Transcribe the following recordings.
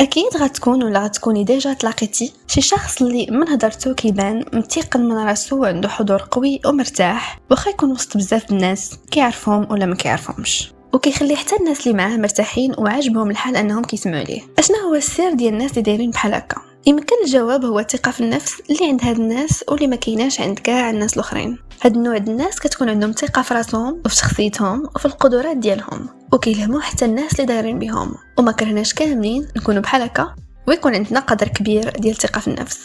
أكيد غتكون ولا غتكوني déjà تلاقيتي شي شخص اللي من هضرتو كيبان متيقن من راسو وعنده حضور قوي ومرتاح واخا يكون وسط بزاف الناس كيعرفهم ولا ما كيعرفهمش وكيخلي حتى الناس اللي معاه مرتاحين وعاجبهم الحال أنهم كيسمعوا ليه. اشنا هو السر ديال الناس اللي دايرين بحال هكا؟ يمكن الجواب هو الثقه في النفس اللي عند هاد الناس واللي ما كايناش عند كاع الناس الأخرين. هاد النوع د الناس كتكون عندهم ثقة في راسهم وفي شخصيتهم وفي القدرات ديالهم وكيلهموا حتى الناس اللي دايرين بهم وما كرهناش كاملين نكونوا بحال هكا ويكون عندنا قدر كبير ديال الثقه في النفس.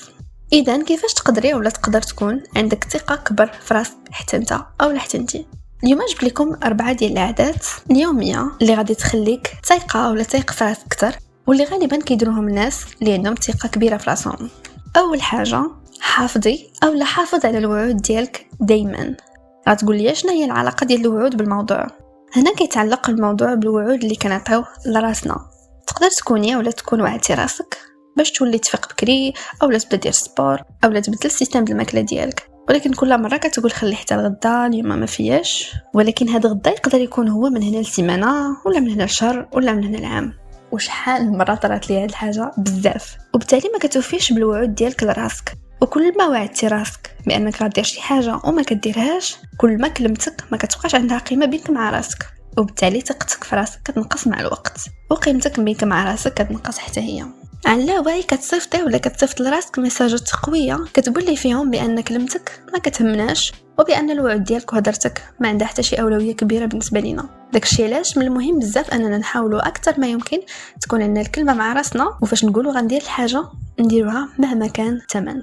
اذا كيفاش تقدري ولا تقدر تكون عندك ثقة كبر في راسك حتى أنت أو حتى انت؟ اليوم جبت لكم أربعة ديال العادات اليومية اللي غادي تخليك تايقة ولا تايق في راسك أكثر واللي غالبا كيديروهم الناس اللي عندهم ثقة كبيرة في راسهم. أول حاجة حافظي أو لا حافظ على الوعود ديالك دايما. غتقول لي شنو هي العلاقة ديال الوعود بالموضوع؟ هنا كيتعلق الموضوع بالوعود اللي كنعطيو لراسنا. تقدر تكوني ولا تكون وعدتي راسك باش تولي تفيق بكري اولا تبدا دير sport اولا تبدل ديال الماكلة ديالك. ولكن كل مرة كتقول خلي حتى الغدا اليوم ما فياش. ولكن هذا الغدا يقدر يكون هو من هنا لسيمانة ولا من هنا لشهر ولا من هنا لعام. وشحال من مره طرات لي هاد الحاجة؟ بزاف. وبالتالي ما كتوفيش بالوعود ديالك لراسك. وكل ما وعدتي راسك بأنك غدير شي حاجة وما كديرهاش كل ما كلمتك ما كتبقاش عندها قيمة بينك مع راسك. وبالتالي ثقتك في راسك كتنقص مع الوقت وقيمتك بينك مع راسك كتنقص حتى هي. عن لا واعي كتصيفطي ولا كتصيفط لراسك ميساجات قوية كتقول لي فيهم بأن كلمتك ما كتهمناش وبأن الوعد ديالك وهضرتك ما عندها حتى شي أولوية كبيرة بالنسبة لينا. داكشي علاش؟ من المهم بزاف أننا نحاولوا أكثر ما يمكن تكون عندنا الكلمة مع راسنا وفاش نقولوا غندير الحاجة نديروها مهما كان الثمن.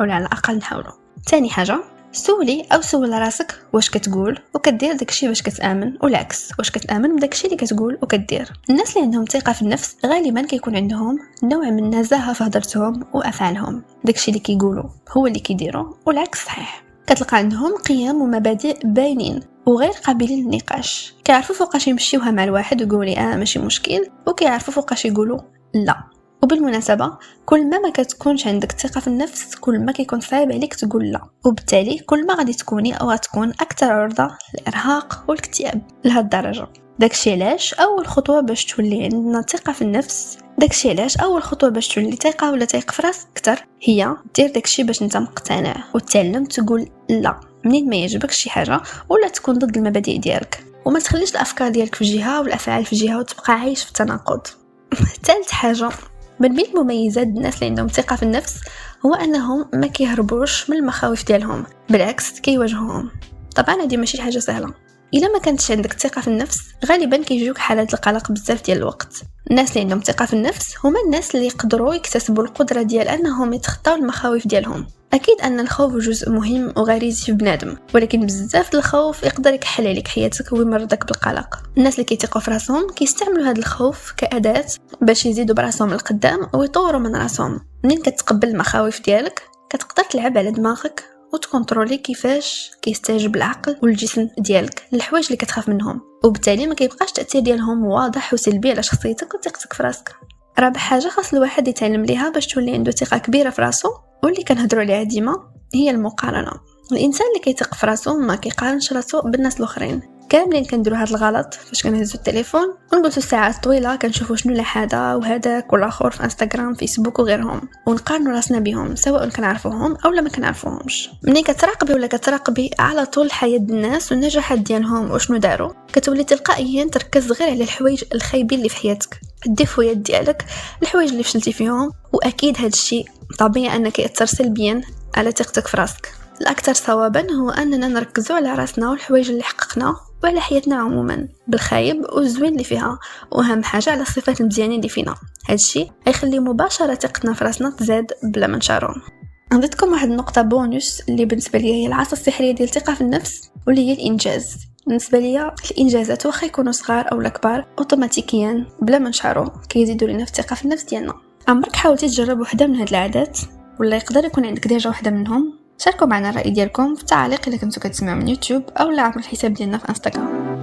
أو على الاقل نحاولوا ثاني حاجة سولي أو سول راسك واش كتقول وكدير داكشي باش كتآمن والعكس واش كتآمن بداكشي اللي كتقول وكدير. الناس اللي عندهم ثقة في النفس غالبا كيكون عندهم نوع من النزاهه في هضرتهم وأفعالهم. داكشي اللي كيقولوا هو اللي كيديروا والعكس صحيح. كتلقى عندهم قيم ومبادئ باينين وغير قابلين للنقاش. كيعرفوا فوقاش يمشيوها مع الواحد ويقولوا آه ماشي مشكل وكيعرفوا فوقاش يقولوا لا. وبالمناسبة كل ما ما كتكونش عندك ثقة في النفس كل ما كيكون صعيب عليك تقول لا. وبالتالي كل ما غادي تكوني أو غتكون أكثر عرضة للإرهاق والاكتئاب لهاد الدرجة داكشي علاش؟ أول خطوة باش تولي عندنا ثقة في النفس. داكشي علاش؟ أول خطوة باش تولي ثقة ولا تايق في راسك أكثر هي دير داكشي باش أنت مقتنع وتعلم تقول لا. منين ما يعجبك شي حاجة ولا تكون ضد المبادئ ديالك. وما تخليش الأفكار ديالك في جهة والأفعال في جهة وتبقى عايش في التناقض. ثالث حاجة من بين مميزات الناس اللي عندهم ثقة في النفس هو أنهم ما كيهربوش من المخاوف ديالهم بالعكس كيواجهوهم. طبعا هذه ماشي حاجة سهلة. إلا ما كانتش عندك ثقة في النفس غالبا كيجيوك حالات القلق بزاف ديال الوقت. الناس اللي عندهم ثقة في النفس هما الناس اللي يقدروا يكتسبوا القدرة ديال أنهم يتخطاو المخاوف ديالهم. أكيد أن الخوف جزء مهم وغريزي في بنادم ولكن بزاف الخوف يقدر يكحل عليك حياتك ويمرضك بالقلق. الناس اللي كيثقوا في راسهم كيستعملوا هذا الخوف كأداة باش يزيدوا براسهم القدام ويطوروا من راسهم. منين كتقبل المخاوف ديالك؟ كتقدر تلعب على دماغك وتكونترولي كيفاش كيستجيب العقل والجسم ديالك للحوايج اللي كتخاف منهم. وبالتالي ما كيبقاش التأثير ديالهم واضح وسلبي على شخصيتك وثقتك في راسك. رابع حاجة خاص الواحد يتعلم ليها باش تولي عنده ثقة كبيرة في راسو واللي كنهضروا عليها ديما هي المقارنة. الإنسان اللي كيثق في راسو ما كيقارنش راسو بالناس الأخرين. كاملين كنديروا هذا الغلط فاش كنهزو التليفون ونجلسوا ساعات طويلة كنشوفوا شنو لهذا وهذاك والاخر في إنستغرام فيسبوك وغيرهم ونقارنوا راسنا بهم سواء كنعرفوهم أو لا ما كنعرفوهمش ملي كتراقبي ولا كتراقبي على طول حياه الناس والنجاحات ديالهم وشنو داروا كتولي تلقائيا تركز غير على الحوايج الخايبين اللي في حياتك. الديفويات ديالك الحوايج اللي فشلتي فيهم وأكيد هذا الشيء طبيعي أنك يأثر سلبيا على ثقتك في راسك. الأكثر صوابا هو أننا نركزوا على راسنا والحوايج اللي حققنا وعلى حياتنا عموما. بالخايب والزوين اللي فيها. وأهم حاجة على الصفات المزيانين اللي فينا. هادشي غيخلي مباشرة ثقتنا في راسنا تزاد بلا ما نشعروا عندكم واحد النقطة bonus اللي بالنسبة لي هي العصا السحرية ديال الثقة في النفس واللي هي الإنجاز. بالنسبة لي الإنجازات واخا يكونوا صغار أو كبار أوتوماتيكيا بلا ما نشعروا كيزيدوا لنا في الثقة في النفس ديالنا. عمرك حاولتي تجرب وحدة من هاد العادات ولا يقدر يكون عندك déjà وحدة منهم؟ شاركوا معنا الرأي ديالكم في التعليق إذا كنتو كتسمعوا من يوتيوب أو عبر الحساب ديالنا في إنستغرام.